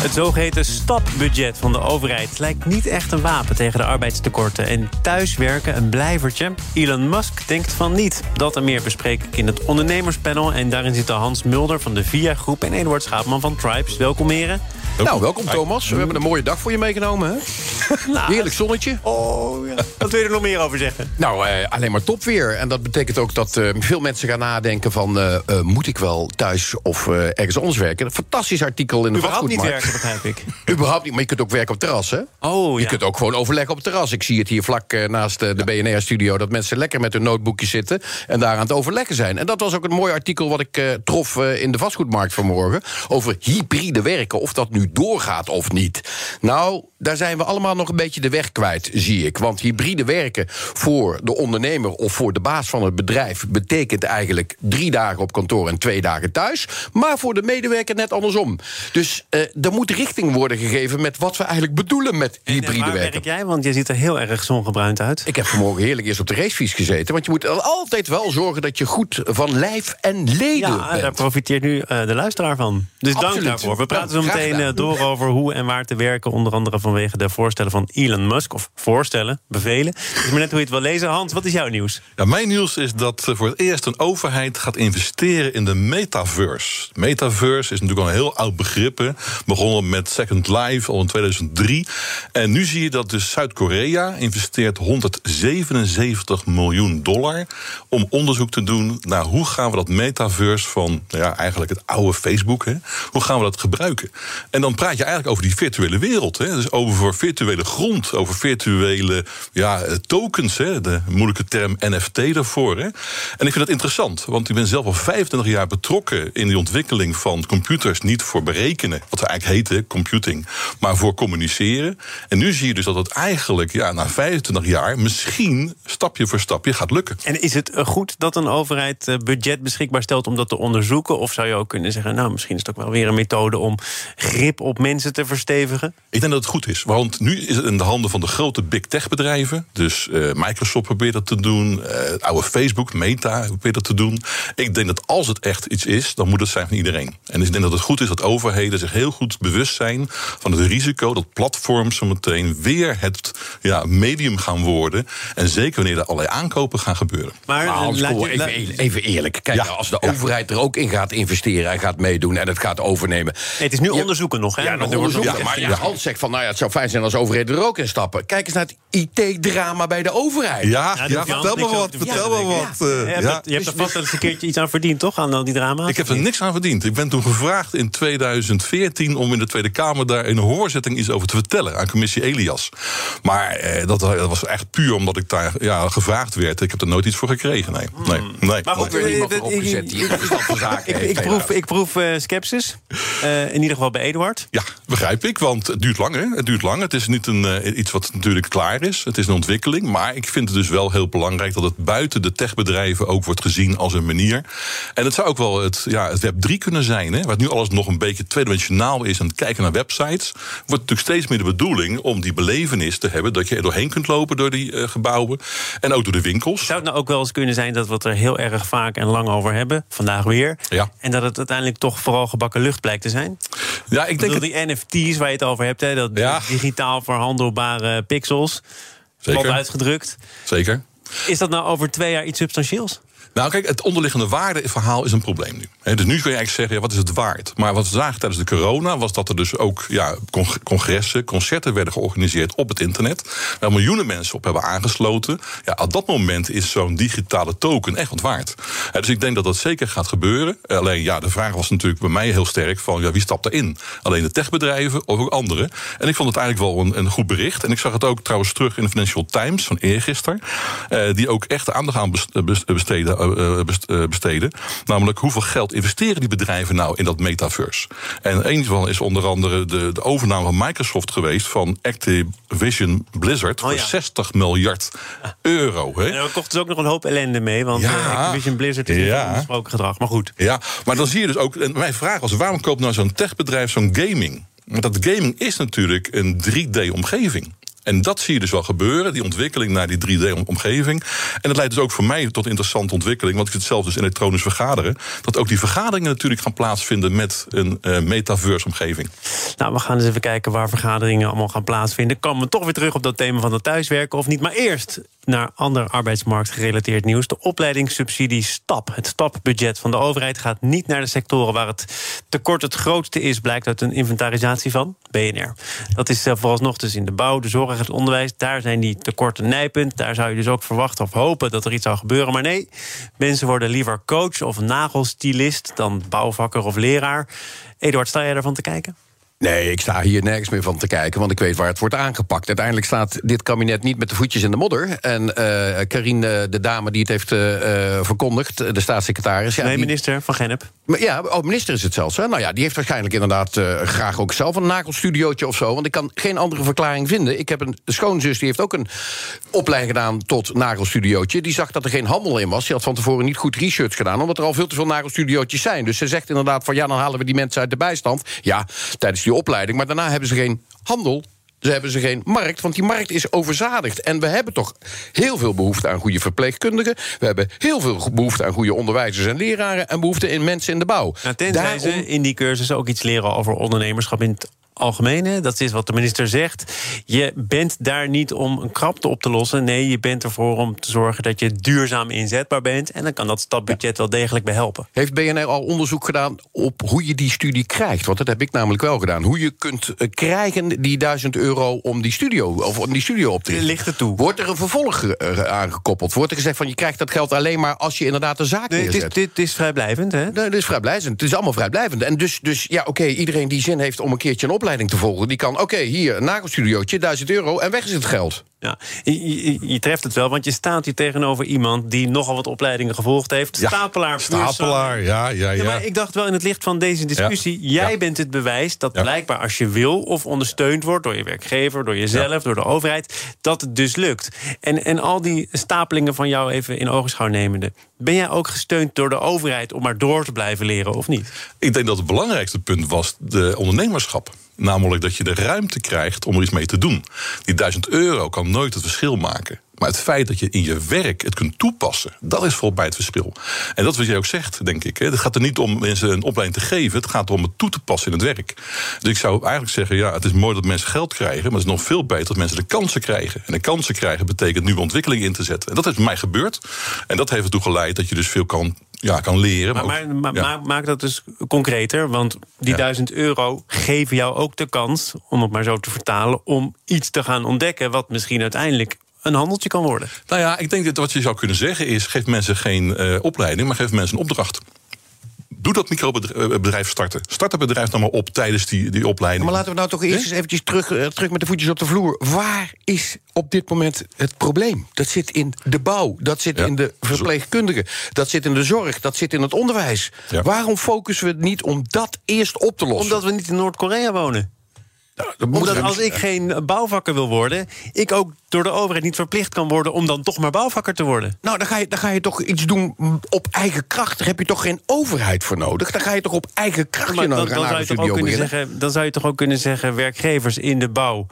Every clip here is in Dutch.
Het zogeheten stapbudget van de overheid lijkt niet echt een wapen tegen de arbeidstekorten. En thuiswerken een blijvertje? Elon Musk denkt van niet. Dat en meer bespreek ik in het ondernemerspanel. En daarin zitten Hans Mulder van de VIA Groep en Eduard Schaapman van Tribes. Welkom heren. Nou, welkom Thomas. We hebben een mooie dag voor je meegenomen, hè? Nou, Heerlijk zonnetje. Oh, ja. Wat wil je er nog meer over zeggen? Nou, eh, alleen maar topweer. En dat betekent ook dat eh, veel mensen gaan nadenken van... eh, eh, moet ik wel thuis of eh, ergens anders werken? Een fantastisch artikel in de Überhaupt niet vastgoedmarkt. werken, begrijp ik. Überhaupt niet, maar je kunt ook werken op het terras, hè? Oh, Je ja. kunt ook gewoon overleggen op het terras. Ik zie het hier vlak eh, naast eh, de BNR-studio... dat mensen lekker met hun notebookjes zitten... en daar aan het overleggen zijn. En dat was ook een mooi artikel wat ik eh, trof eh, in de vastgoedmarkt vanmorgen... over hybride werken, of dat nu doorgaat of niet. Nou, daar zijn we allemaal nog een beetje de weg kwijt, zie ik. Want hybride werken voor de ondernemer of voor de baas van het bedrijf... betekent eigenlijk drie dagen op kantoor en twee dagen thuis. Maar voor de medewerker net andersom. Dus eh, er moet richting worden gegeven met wat we eigenlijk bedoelen met En hybride waar werken. werk jij? Want je ziet er heel erg zongebruind uit. Ik heb vanmorgen heerlijk eerst op de racefiets gezeten. Want je moet altijd wel zorgen dat je goed van lijf en leden Ja, bent. daar profiteert nu eh, de luisteraar van. Dus dank daarvoor. We praten Nou, zo meteen eh, door over hoe en waar te werken. Onder andere vanwege de voorstellen van Elon Musk. Of voorstellen, bevelen. Is maar net hoe je het wil lezen. Hans, wat is jouw nieuws? Ja, mijn nieuws is dat eh, voor het eerst een overheid gaat investeren in de metaverse. Metaverse is natuurlijk al een heel oud begrip. Begonnen met Second Life al in 2003. En nu zie je dat dus Zuid-Korea investeert 177 miljoen dollar om onderzoek te doen naar hoe gaan we dat metaverse van ja, eigenlijk het oude Facebook, hè, hoe gaan we dat gebruiken? En dan praat je eigenlijk over die virtuele wereld. Hè, dus over virtuele grond, over virtuele ja, eh, tokens, hè, de moeilijke term NFT daarvoor. Hè. En ik vind dat interessant, want ik ben zelf al 25 jaar betrokken in die ontwikkeling van computers, niet voor berekenen, wat we eigenlijk heten computing, maar voor communiceren. En nu zie je dus dat het eigenlijk ja, na 25 jaar misschien stapje voor stapje gaat lukken. En is het eh, goed dat een overheid eh, budget beschikbaar stelt om dat te onderzoeken? Of zou je ook kunnen zeggen, nou, misschien is het ook wel weer een methode om op mensen te verstevigen? Ik denk dat het goed is, want nu is het in de handen van de grote big tech bedrijven. Dus eh, Microsoft probeert dat te doen, eh, oude Facebook, Meta probeert dat te doen. Ik denk dat als het echt iets is, dan moet het zijn van iedereen. En ik denk dat het goed is dat overheden zich heel goed bewust zijn van het risico dat platforms zo meteen weer het ja, medium gaan worden. En zeker wanneer er allerlei aankopen gaan gebeuren. Maar, Maar eh, Hans, laat je- even, eerlijk- even eerlijk. Kijk, Ja, als de ja. overheid er ook in gaat investeren... en gaat meedoen en het gaat overnemen... Nee, het is nu Ja, onderzoeken nog, hè? Ja, Maar nog er wordt onderzoek. nog- Ja, maar ja, Hans zegt van, nou ja, het zou fijn zijn als overheden er ook in stappen. Kijk eens naar het IT-drama bij de overheid. Ja, Ja, vertel me wat, te vertel me wat. eh, Je hebt, je er vast wel eens een keertje iets aan verdiend, toch? Aan al die drama's? Ik heb er niks aan verdiend. Ik ben toen gevraagd in 2014 om in de Tweede Kamer daar in een hoorzitting iets over te vertellen aan commissie Elias. Maar eh, dat, dat was echt puur omdat ik daar ja, gevraagd werd. Ik heb er nooit iets voor gekregen. Nee, nee, nee. Maar goed, Ook weer iemand eh, erop ik- gezet die verstand van zaken Ik, heeft. ik proef, ik proef eh, sceptisch. Eh, in ieder geval bij Eduard. Ja, begrijp ik, want het duurt lang. Hè? Het duurt lang. Het is niet een, eh, iets wat natuurlijk klaar is. Het is een ontwikkeling. Maar ik vind het dus wel heel belangrijk dat het buiten de techbedrijven ook wordt gezien als een manier. En het zou ook wel het, ja, het Web 3 kunnen zijn. Hè? Waar nu alles nog een beetje tweedimensionaal is en het kijken naar websites. Wordt natuurlijk steeds meer de bedoeling om die belevenis te hebben. Dat je er doorheen kunt lopen door die eh, gebouwen. En ook door de winkels. Zou het nou ook wel eens kunnen zijn dat we het er heel erg vaak en lang over hebben? Vandaag weer. Ja. En dat het uiteindelijk toch vooral gebakken lucht blijkt te zijn? Ja, ik Ik bedoel, die NFT's waar je het over hebt, hè, dat Ja. digitaal verhandelbare pixels. Zeker. Plat uitgedrukt. zeker. Is dat nou over twee jaar iets substantieels? Nou, kijk, het onderliggende waardeverhaal is een probleem nu. Dus nu kun je eigenlijk zeggen, ja, wat is het waard? Maar wat we zagen tijdens de corona was dat er dus ook ja, cong- congressen, concerten werden georganiseerd op het internet. Waar miljoenen mensen op hebben aangesloten. Ja, op dat moment is zo'n digitale token echt wat waard. Dus ik denk dat dat zeker gaat gebeuren. Alleen ja, de vraag was natuurlijk bij mij heel sterk van ja, wie stapt erin? Alleen de techbedrijven of ook anderen. En ik vond het eigenlijk wel een, een goed bericht. En ik zag het ook trouwens terug in de Financial Times van eergisteren. eh, die ook echt aandacht aan bes- bes- besteden besteden. Namelijk hoeveel geld investeren die bedrijven nou in dat metaverse? En een van is onder andere de, de overname van Microsoft geweest van Activision Blizzard oh, voor 60 miljard euro. Hè? En daar kocht dus ook nog een hoop ellende mee, want ja. Activision Blizzard is ja. onbesproken gedrag. Maar goed. Ja, maar dan zie je dus ook. En mijn vraag was: waarom koopt nou zo'n techbedrijf zo'n gaming? Want dat gaming is natuurlijk een 3D-omgeving. En dat zie je dus wel gebeuren, die ontwikkeling naar die 3D-omgeving. En dat leidt dus ook voor mij tot interessante ontwikkeling, want ik zit zelf dus elektronisch vergaderen. Dat ook die vergaderingen natuurlijk gaan plaatsvinden met een uh, metaverse-omgeving. Nou, we gaan eens even kijken waar vergaderingen allemaal gaan plaatsvinden. Komen we toch weer terug op dat thema van het thuiswerken of niet? Maar eerst naar ander arbeidsmarktgerelateerd nieuws. De opleidingssubsidie STAP. Het STAP-budget van de overheid gaat niet naar de sectoren waar het tekort het grootste is, blijkt uit een inventarisatie van BNR. Dat is uh, vooralsnog dus in de bouw, de zorg het onderwijs. Daar zijn die tekorten nijpend. Daar zou je dus ook verwachten of hopen dat er iets zou gebeuren. Maar nee, mensen worden liever coach of nagelstilist dan bouwvakker of leraar. Eduard, sta jij ervan te kijken? Nee, ik sta hier nergens meer van te kijken, want ik weet waar het wordt aangepakt. Uiteindelijk staat dit kabinet niet met de voetjes in de modder. En uh, Karine, de dame die het heeft uh, verkondigd, de staatssecretaris... Ja, nee, minister van Gennep. Ja, oh, minister is het zelfs. Hè? Nou ja, die heeft waarschijnlijk inderdaad graag ook zelf een nagelstudiootje of zo. Want ik kan geen andere verklaring vinden. Ik heb een schoonzus, die heeft ook een opleiding gedaan tot nagelstudiootje. Die zag dat er geen handel in was. Die had van tevoren niet goed research gedaan, omdat er al veel te veel nagelstudiootjes zijn. Dus ze zegt inderdaad van ja, dan halen we die mensen uit de bijstand. Ja, tijdens die opleiding. Maar daarna hebben ze geen handel. Ze hebben ze geen markt, want die markt is overzadigd. En we hebben toch heel veel behoefte aan goede verpleegkundigen. We hebben heel veel behoefte aan goede onderwijzers en leraren... en behoefte in mensen in de bouw. Nou, tenzij Daarom... ze in die cursus ook iets leren over ondernemerschap... in het algemene. Dat is wat de minister zegt. Je bent daar niet om een krapte op te lossen. Nee, je bent ervoor om te zorgen dat je duurzaam inzetbaar bent. En dan kan dat stapbudget wel degelijk bij helpen. Heeft BNR al onderzoek gedaan op hoe je die studie krijgt? Want dat heb ik namelijk wel gedaan. Hoe je kunt eh, krijgen die duizend euro om die studio, of om die studio op te richten. Ligt er toe. Wordt er een vervolg eh, aangekoppeld? Wordt er gezegd van je krijgt dat geld alleen maar als je inderdaad een zaak nee, neerzet? Dit, dit is vrijblijvend, hè? Nee, dit is vrijblijvend. Het is allemaal vrijblijvend. En dus, dus ja, oké, iedereen die zin heeft om een keertje een opleiding te volgen... die kan, oké, hier, een nagelstudiootje, 1000 euro... en weg is het geld. Ja, je, je, treft het wel, want je staat hier tegenover iemand... die nogal wat opleidingen gevolgd heeft. Stapelaar. Stapelaar, ja, ja, ja, Maar ik dacht wel in het licht van deze discussie... jij bent het bewijs dat blijkbaar als je wil... of ondersteund wordt door je werkgever, door jezelf, door de overheid... dat het dus lukt. En, en al die stapelingen van jou even in ogenschouw nemende... ben jij ook gesteund door de overheid om maar door te blijven leren, of niet? Ik denk dat het belangrijkste punt was de ondernemerschap. Namelijk dat je de ruimte krijgt om er iets mee te doen. Die duizend euro kan nooit het verschil maken. Maar het feit dat je in je werk het kunt toepassen, dat is volgens mij het verschil. En dat is wat jij ook zegt, denk ik. Het gaat er niet om mensen een opleiding te geven, het gaat erom het toe te passen in het werk. Dus ik zou eigenlijk zeggen: ja, het is mooi dat mensen geld krijgen, maar het is nog veel beter dat mensen de kansen krijgen. En de kansen krijgen betekent nieuwe ontwikkeling in te zetten. En dat is bij mij gebeurd. En dat heeft ertoe geleid dat je dus veel kan ja, kan leren. Maar, maar, maak dat dus concreter. Want die duizend euro geven jou ook de kans, om het maar zo te vertalen, om iets te gaan ontdekken wat misschien uiteindelijk een handeltje kan worden. Nou ja, ik denk dat wat je zou kunnen zeggen is: geef mensen geen uh, opleiding, maar geef mensen een opdracht. Doe dat microbedrijf starten. Start het bedrijf dan maar op tijdens die, die opleiding. Maar laten we nou toch eerst eens eventjes terug, uh, terug met de voetjes op de vloer. Waar is op dit moment het probleem? Dat zit in de bouw, dat zit in de verpleegkundigen... dat zit in de zorg, dat zit in het onderwijs. Ja. Waarom focussen we het niet om dat eerst op te lossen? Omdat we niet in Noord-Korea wonen. Nou, Omdat als ik geen bouwvakker wil worden, ik ook door de overheid niet verplicht kan worden om dan toch maar bouwvakker te worden. Nou, dan ga je, dan ga je toch iets doen op eigen kracht. Daar heb je toch geen overheid voor nodig? Dan ga je toch op eigen kracht maar dan, dan, zou je toch ook kunnen zeggen, dan zou je toch ook kunnen zeggen, werkgevers in de bouw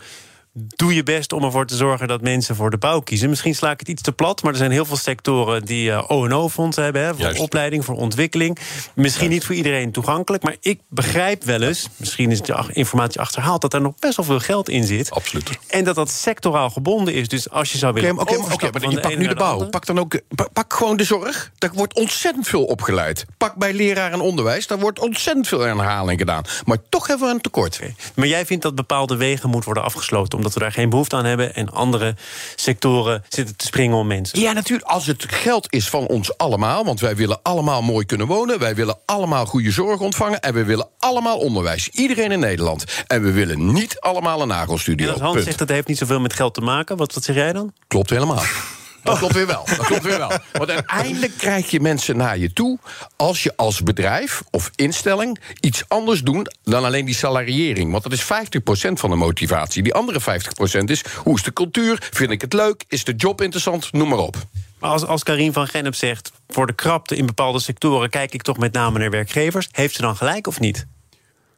doe je best om ervoor te zorgen dat mensen voor de bouw kiezen. Misschien sla ik het iets te plat, maar er zijn heel veel sectoren die uh, O&O-fondsen hebben. Hè, voor opleiding, voor ontwikkeling. Misschien niet voor iedereen toegankelijk, maar ik begrijp wel eens... misschien is de informatie achterhaald... dat er nog best wel veel geld in zit. Absoluut. En dat dat sectoraal gebonden is. Dus als je zou willen Oké, okay, okay, maar je pakt nu de bouw. Pak dan ook pak gewoon de zorg. Daar wordt ontzettend veel opgeleid. Pak bij leraar en onderwijs. Daar wordt ontzettend veel herhaling gedaan. Maar toch hebben we een tekort. Maar jij vindt dat bepaalde wegen moeten worden afgesloten... omdat we daar geen behoefte aan hebben... en andere sectoren zitten te springen om mensen. Ja, natuurlijk, als het geld is van ons allemaal... want wij willen allemaal mooi kunnen wonen... wij willen allemaal goede zorg ontvangen... en we willen allemaal onderwijs. Iedereen in Nederland. En we willen niet allemaal een nagelstudio. En als Hans zegt dat heeft niet zoveel met geld te maken... wat, wat zeg jij dan? Klopt helemaal. Dat klopt weer wel. Dat klopt weer wel. Want uiteindelijk krijg je mensen naar je toe als je als bedrijf of instelling iets anders doet dan alleen die salariering. Want dat is 50% van de motivatie. Die andere 50% is hoe is de cultuur? Vind ik het leuk? Is de job interessant? Noem maar op. Maar als, als Karin van Gennep zegt... voor de krapte in bepaalde sectoren kijk ik toch met name naar werkgevers... heeft ze dan gelijk of niet?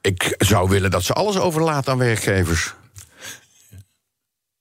Ik zou willen dat ze alles overlaat aan werkgevers.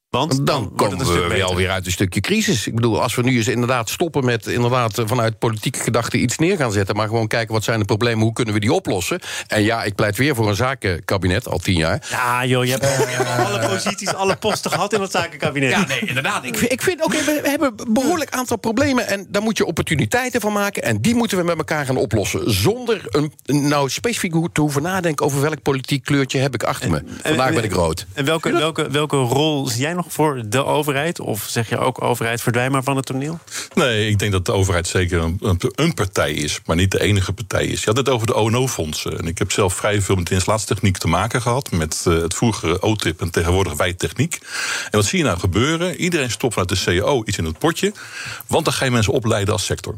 Want Dan, komen we stuk weer beter. alweer uit een stukje crisis. Ik bedoel, als we nu eens inderdaad stoppen met inderdaad eh, vanuit politieke gedachten iets neer gaan zetten, maar gewoon kijken wat zijn de problemen, hoe kunnen we die oplossen. En ja, ik pleit weer voor een zakenkabinet al tien jaar. Ja, joh, je hebt, hebt alle posities, alle posten gehad in dat zakenkabinet. Ja, nee, inderdaad. Ik vind, ik vind oké, we, we hebben een behoorlijk aantal problemen. En daar moet je opportuniteiten van maken. En die moeten we met elkaar gaan oplossen. Zonder een, nou specifiek te hoeven nadenken over welk politiek kleurtje heb ik achter me. Vandaag ben ik rood. En welke, welke, welke rol zie jij nog voor de overheid? Of zeg je ook overheid verdwijn maar van het toneel? Nee, ik denk dat de overheid zeker een, een, partij is, maar niet de enige partij is. Je had het over de ONO-fondsen. En ik heb zelf vrij veel met installatietechniek te maken gehad. Met eh, het vroegere OTIP en tegenwoordig wijttechniek. En wat zie je nou gebeuren? Iedereen stopt vanuit de CAO iets in het potje. Want dan ga je mensen opleiden als sector.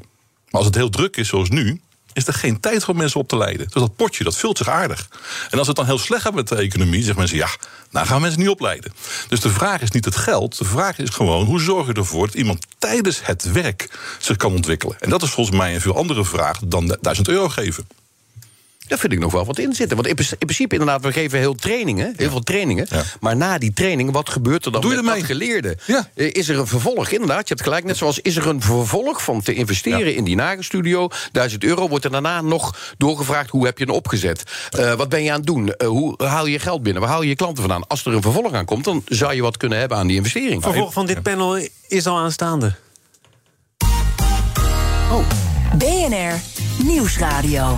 Maar als het heel druk is zoals nu, is er geen tijd voor mensen op te leiden. Dus dat potje, dat vult zich aardig. En als het dan heel slecht gaat met de economie, zeggen mensen... ja, nou gaan we mensen niet opleiden. Dus de vraag is niet het geld. De vraag is gewoon, hoe zorg je ervoor... dat iemand tijdens het werk zich kan ontwikkelen? En dat is volgens mij een veel andere vraag dan de 1000 euro geven. Daar vind ik nog wel wat in zitten. Want in, pr- in principe, inderdaad, we geven heel trainingen, heel veel trainingen. Ja. Maar na die training, wat gebeurt er dan Doe je met dat geleerde? Ja. Eh, Is er een vervolg? Inderdaad, je hebt gelijk. Net zoals is er een vervolg van te investeren in die nagelstudio. 1000 euro wordt er daarna nog doorgevraagd hoe heb je het opgezet. Eh, wat ben je aan het doen? Eh, hoe haal je je geld binnen? Waar haal je je klanten vandaan? Als er een vervolg aan komt, dan zou je wat kunnen hebben aan die investering. Vervolg van dit panel is al aanstaande. BNR Nieuwsradio.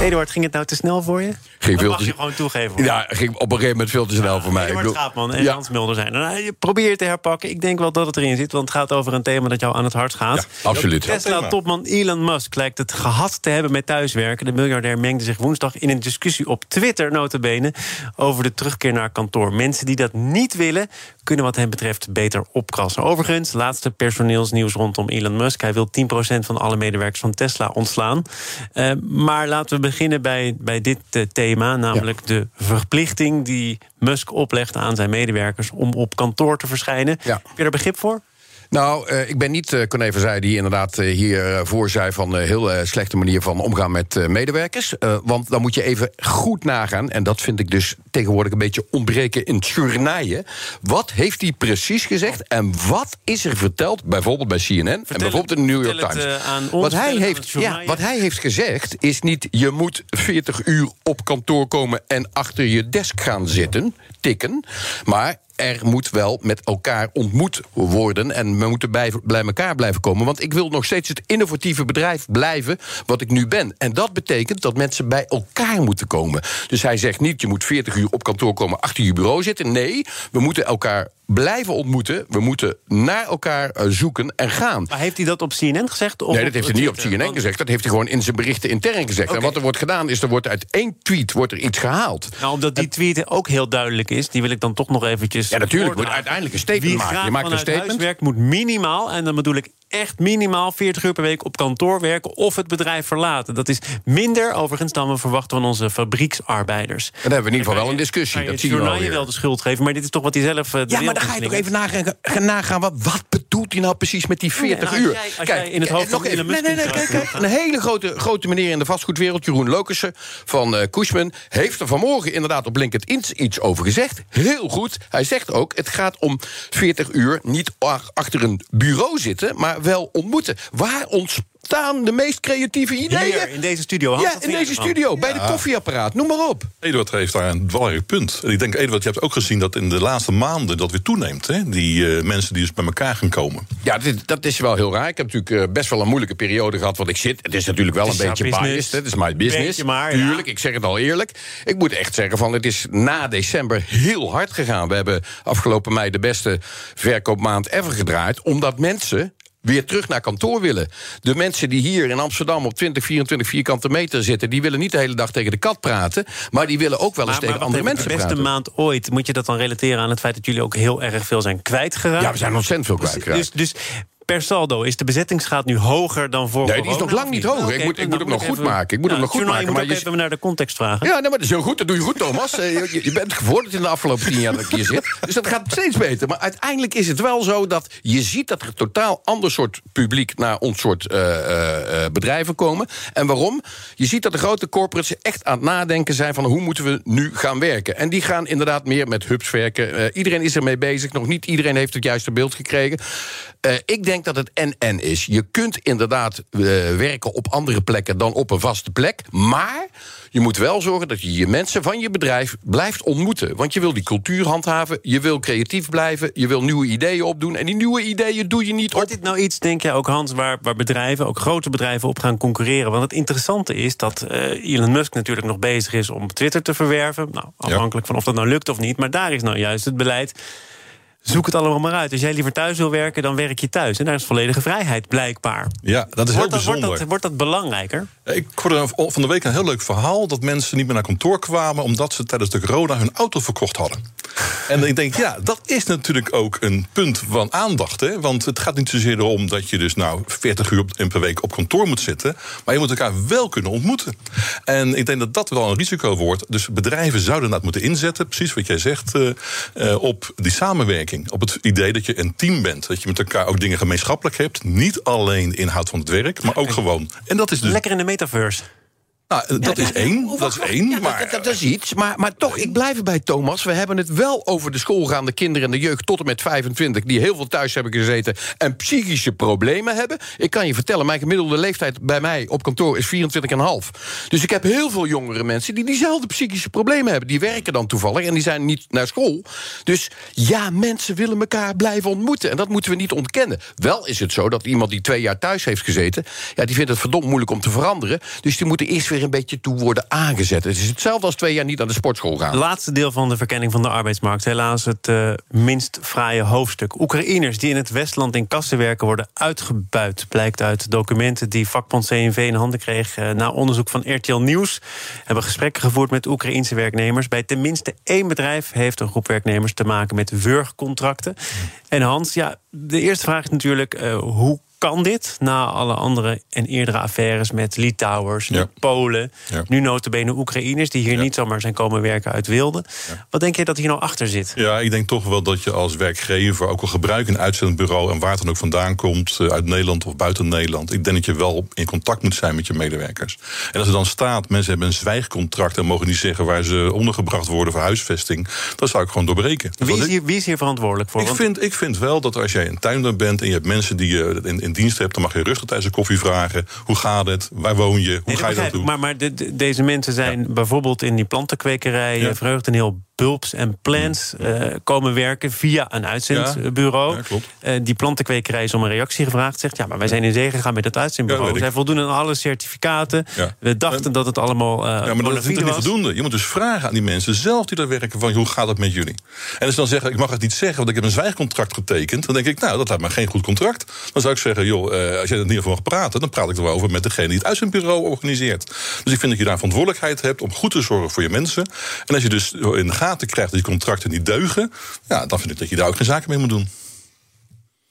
Eduard, ging het nou te snel voor je? Ging Dat veel mag te- je gewoon toegeven. hoor. Ja, ging op een gegeven moment veel te snel voor mij. Eduard bedoel- Schaapman en Ja. Hans Mulder zijn. er. Nou, je probeert het te herpakken. Ik denk wel dat het erin zit, want het gaat over een thema dat jou aan het hart gaat. Ja, absoluut. Tesla-topman Elon Musk lijkt het gehad te hebben met thuiswerken. De miljardair mengde zich woensdag in een discussie op Twitter, notabene, over de terugkeer naar kantoor. Mensen die dat niet willen, kunnen wat hem betreft beter opkrassen. Overigens, laatste personeelsnieuws rondom Elon Musk. Hij wil 10% van alle medewerkers van Tesla ontslaan. Eh, maar laten we beginnen bij, bij dit eh, thema, namelijk de verplichting die Musk oplegt aan zijn medewerkers om op kantoor te verschijnen. Ja. Heb je daar begrip voor? Nou, eh, ik ben niet uh, Corné van Zijde die inderdaad eh, hier eh, voor zei van een heel slechte manier van omgaan met medewerkers. Want dan moet je even goed nagaan. En dat vind ik dus tegenwoordig een beetje ontbreken in het journaille. Wat heeft hij precies gezegd? En wat is er verteld, bijvoorbeeld bij CNN en bijvoorbeeld in de New York het, Times? ons, wat, hij heeft, ja, wat hij heeft gezegd is niet... je moet 40 uur op kantoor komen en achter je desk gaan zitten, tikken. Maar er moet wel met elkaar ontmoet worden. En we moeten bij, bij elkaar blijven komen. Want ik wil nog steeds het innovatieve bedrijf blijven wat ik nu ben. En dat betekent dat mensen bij elkaar moeten komen. Dus hij zegt niet, je moet 40 uur op kantoor komen, achter je bureau zitten. Nee, we moeten elkaar blijven ontmoeten. We moeten naar elkaar eh, zoeken en gaan. Maar heeft hij dat op CNN gezegd? Of Nee, dat heeft hij niet op? CNN Want- gezegd. Dat heeft hij gewoon in zijn berichten intern gezegd. En wat er wordt gedaan is, er wordt uit één tweet wordt er iets gehaald. Nou, omdat die tweet ook heel duidelijk is, die wil ik dan toch nog eventjes. Ja, natuurlijk. Voordragen. uiteindelijk een statement Wie maken. Je maakt een statement. huis werkt, moet minimaal, en dan bedoel ik echt minimaal 40 uur per week op kantoor werken of het bedrijf verlaten. Dat is minder overigens dan we verwachten van onze fabrieksarbeiders. Dan hebben we in ieder geval wel een discussie. je Dat zie je wel je wel de schuld geven, maar dit is toch wat hij zelf. eh, de Ja, maar dan ga je toch even nagaan, gaan, nagaan wat, wat bedoelt hij nou precies met die 40 als uur? jij- als jij in het hoofd nog van even, nee, nee, nee, kijk, kijk, een hele grote, grote meneer in de vastgoedwereld, Jeroen Lokussen van eh Cushman, heeft er vanmorgen inderdaad op LinkedIn iets over gezegd. Heel goed. Hij zegt ook, het gaat om 40 uur niet ach- achter een bureau zitten, maar wel ontmoeten. Waar ontstaan de meest creatieve ideeën? Hier in deze studio. Ja, in deze studio, bij de koffieapparaat, noem maar op. Eduard heeft daar een belangrijk punt. En ik denk, Eduard, je hebt ook gezien dat in de laatste maanden dat weer toeneemt. Hè? Die eh, mensen die dus bij elkaar gaan komen. Ja, dit, dat is wel heel raar. Ik heb natuurlijk eh, best wel een moeilijke periode gehad wat ik zit. Het is natuurlijk wel Het een beetje business. biased. hè. Het is my business. Beetje maar, ja. Tuurlijk, ik zeg het al eerlijk. Ik moet echt zeggen van het is na december heel hard gegaan. We hebben afgelopen mei de beste verkoopmaand ever gedraaid. Omdat mensen weer terug naar kantoor willen. De mensen die hier in Amsterdam op 20, 24 vierkante meter zitten... die willen niet de hele dag tegen de kat praten... maar die willen ook wel eens Maar, tegen maar andere mensen de beste praten. maand ooit. Moet je dat dan relateren aan het feit dat jullie ook heel erg veel zijn kwijtgeraakt? Ja, we zijn ontzettend veel kwijtgeraakt. Dus, dus per saldo is de bezettingsgraad nu hoger dan voor Nee, die is nog lang niet hoger. Ik moet- ik moet hem nog goed even- maken. Ik moet hem nog goed maken, Je moet maar je- even naar de context vragen. Ja, nee, maar dat is heel goed. Dat doe je goed, Thomas. Eh, Je, je bent gevorderd in de afgelopen tien jaar dat ik hier zit. Dus dat gaat steeds beter. Maar uiteindelijk is het wel zo dat je ziet... dat er een totaal ander soort publiek naar ons soort eh, eh, bedrijven komen. En waarom? Je ziet dat de grote corporates echt aan het nadenken zijn... van hoe moeten we nu gaan werken. En die gaan inderdaad meer met hubs werken. Iedereen is ermee bezig. Nog niet iedereen heeft het juiste beeld gekregen. Ik denk dat het en-en is. Je kunt inderdaad eh, werken op andere plekken dan op een vaste plek. Maar je moet wel zorgen dat je je mensen van je bedrijf blijft ontmoeten. Want je wil die cultuur handhaven, je wil creatief blijven... je wil nieuwe ideeën opdoen. En die nieuwe ideeën doe je niet op... Wordt dit nou iets, denk jij ook Hans, waar, waar bedrijven, ook grote bedrijven, op gaan concurreren? Want het interessante is dat eh, Elon Musk natuurlijk nog bezig is om Twitter te verwerven. Nou, afhankelijk van of dat nou lukt of niet. Maar daar is nou juist het beleid. Zoek het allemaal maar uit. Als jij liever thuis wil werken, dan werk je thuis. En daar is volledige vrijheid, blijkbaar. Ja, dat is heel Wordt dat, wordt, bijzonder. dat, wordt dat belangrijker? Ik hoorde van de week een heel leuk verhaal... dat mensen niet meer naar kantoor kwamen... omdat ze tijdens de corona hun auto verkocht hadden. En ik denk, ja, dat is natuurlijk ook een punt van aandacht. Hè? Want het gaat niet zozeer erom dat je dus nou 40 uur per week op kantoor moet zitten... maar je moet elkaar wel kunnen ontmoeten. En ik denk dat dat wel een risico wordt. Dus bedrijven zouden dat moeten inzetten, precies wat jij zegt... eh, eh, op die samenwerking. Op het idee dat je een team bent. Dat je met elkaar ook dingen gemeenschappelijk hebt. Niet alleen inhoud van het werk, maar ook gewoon. En dat is dus... Lekker in de metaverse. Nou, dat is één. Dat is één. Maar dat, is iets. Maar, maar toch, ik blijf erbij, Thomas. We hebben het wel over de schoolgaande kinderen en de jeugd tot en met 25... die heel veel thuis hebben gezeten en psychische problemen hebben. Ik kan je vertellen, mijn gemiddelde leeftijd bij mij op kantoor is 24,5. Dus ik heb heel veel jongere mensen die diezelfde psychische problemen hebben. Die werken dan toevallig en die zijn niet naar school. Dus ja, mensen willen elkaar blijven ontmoeten. En dat moeten we niet ontkennen. Wel is het zo dat iemand die twee jaar thuis heeft gezeten... ja, die vindt het verdomd moeilijk om te veranderen. Dus die moeten eerst weer een beetje toe worden aangezet. Het is hetzelfde als twee jaar niet naar de sportschool gaan. Laatste deel van de verkenning van de arbeidsmarkt. Helaas het eh, minst fraaie hoofdstuk. Oekraïners die in het Westland in kassen werken worden uitgebuit. Blijkt uit documenten die vakbond CNV in handen kreeg... eh, na onderzoek van RTL Nieuws. Hebben gesprekken gevoerd met Oekraïense werknemers. Bij tenminste één bedrijf heeft een groep werknemers te maken met wurgcontracten. En Hans, ja, de eerste vraag is natuurlijk... eh, hoe kan dit na alle andere en eerdere affaires met Litouwers, Ja. Polen, Ja. nu notabene Oekraïners die hier Ja. niet zomaar zijn komen werken uit wilde. Wat denk je dat hier nou achter zit? Ja, ik denk toch wel dat je als werkgever ook al gebruik een uitzendbureau en waar het dan ook vandaan komt, eh, uit Nederland of buiten Nederland. Ik denk dat je wel in contact moet zijn met je medewerkers. En als er dan staat, mensen hebben een zwijgcontract en mogen niet zeggen waar ze ondergebracht worden voor huisvesting, dan zou ik gewoon doorbreken. Wie is hier, wie is hier verantwoordelijk voor? Ik Want- vind, ik vind wel dat als jij een tuinder bent en je hebt mensen die je in, in dienst hebt, dan mag je rustig tijdens de koffie vragen. Hoe gaat het? Waar woon je? Hoe Nee, ga je dat doen? Maar, maar de- de- deze mensen zijn bijvoorbeeld in die plantenkwekerij Ja. ja. verheugd en heel bulbs en plants eh, komen werken via een uitzendbureau. Ja, klopt. Eh, die plantenkwekerij is om een reactie gevraagd. Zegt ja, maar wij zijn in zee gegaan met het Ja, uitzendbureau. ik. Zij voldoen aan alle certificaten. Ja. We dachten dat het allemaal eh Ja, maar dat is natuurlijk fide niet voldoende. Je moet dus vragen aan die mensen zelf die daar werken... van hoe gaat het met jullie? En als ze dan zeggen, ik mag het niet zeggen... want ik heb een zwijgcontract getekend... dan denk ik, nou, dat lijkt me geen goed contract. Dan zou ik zeggen, joh, als jij er niet over mag praten... dan praat ik erover met degene die het uitzendbureau organiseert. Dus ik vind dat je daar verantwoordelijkheid hebt... om goed te zorgen voor je mensen. En als je dus in de gaten krijgt dat die contracten niet deugen... Ja, dan vind ik dat je daar ook geen zaken mee moet doen.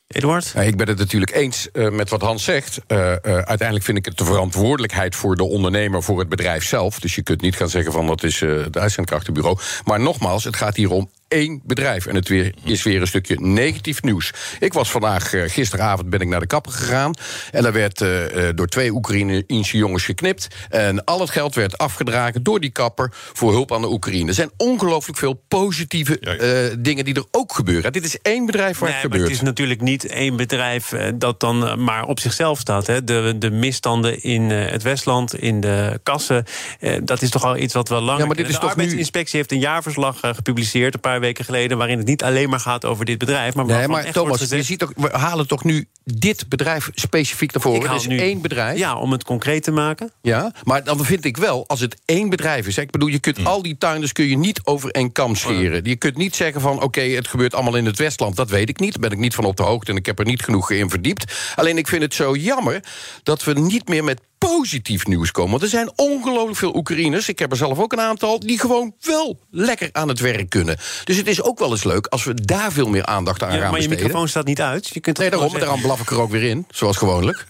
Eduard? Ja, ik ben het natuurlijk eens eh, met wat Hans zegt. Eh, eh, uiteindelijk vind ik het de verantwoordelijkheid voor de ondernemer, voor het bedrijf zelf. Dus je kunt niet gaan zeggen van dat is eh het uitzendkrachtenbureau. Maar nogmaals, het gaat hier om één bedrijf. En het weer, is weer een stukje negatief nieuws. Ik was vandaag, eh, gisteravond ben ik naar de kapper gegaan. En daar werd eh, eh, door twee Oekraïnse jongens geknipt. En al het geld werd afgedragen door die kapper voor hulp aan de Oekraïne. Er zijn ongelooflijk veel positieve dingen die er ook gebeuren. Dit is één bedrijf waar Nee, het gebeurt. het is natuurlijk niet één bedrijf dat dan maar op zichzelf staat. Hè. De, de misstanden in het Westland, in de kassen, dat is toch al iets wat wel langer. Ja, maar dit is de toch nu- arbeidsinspectie heeft een jaarverslag gepubliceerd een paar weken geleden, waarin het niet alleen maar gaat over dit bedrijf, maar Nee, maar echt Thomas, gezegd, je ziet we halen toch nu dit bedrijf specifiek naar voren. Het is nu- één bedrijf. Ja, om het concreet te maken. Ja, maar dan vind ik wel, als het één bedrijf is... hè, ik bedoel, je kunt al die tuinders kun je niet over één kam scheren. Je kunt niet zeggen van, oké, het gebeurt allemaal in het Westland. Dat weet ik niet, daar ben ik niet van op de hoogte... en ik heb er niet genoeg in verdiept. Alleen ik vind het zo jammer dat we niet meer met positief nieuws komen. Want er zijn ongelooflijk veel Oekraïners... ik heb er zelf ook een aantal... die gewoon wel lekker aan het werk kunnen. Dus het is ook wel eens leuk als we daar veel meer aandacht aan Ja, gaan maar je besteden. microfoon staat niet uit. Je kunt Nee, daarom blaf ik er ook weer in, zoals gewoonlijk.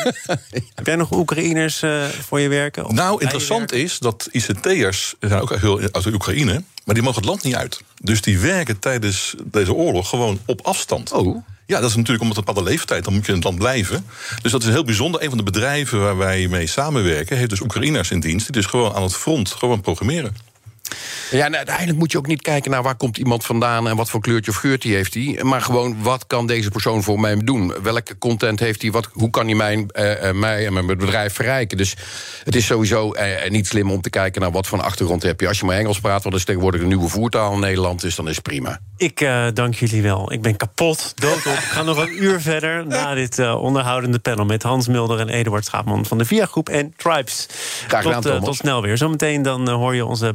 Heb jij nog Oekraïners eh, voor je werken? Of Nou, interessant werken? is dat ICT'ers zijn ook heel uit de Oekraïne, maar die mogen het land niet uit. Dus die werken tijdens deze oorlog gewoon op afstand. Oh. Ja, dat is natuurlijk omdat een bepaalde leeftijd, dan moet je in het land blijven. Dus dat is heel bijzonder. Een van de bedrijven waar wij mee samenwerken, heeft dus Oekraïners in dienst, die dus gewoon aan het front gewoon programmeren. Ja, en uiteindelijk moet je ook niet kijken naar waar komt iemand vandaan en wat voor kleurtje of geurtje heeft hij. Maar gewoon wat kan deze persoon voor mij doen? Welke content heeft hij? Wat, hoe kan hij mijn, eh, eh, mij en mijn bedrijf verrijken? Dus het is sowieso eh, niet slim om te kijken naar wat voor achtergrond heb je. Als je maar Engels praat, want dat is tegenwoordig een nieuwe voertaal in Nederland, dus dan is het prima. Ik dank jullie wel. Ik ben kapot, doodop. Ik ga nog een uur verder na dit onderhoudende panel... met Hans Mulder en Eduard Schaapman van de VIA Groep en Tribes. Graag gedaan, tot, tot snel weer. Zometeen dan hoor je onze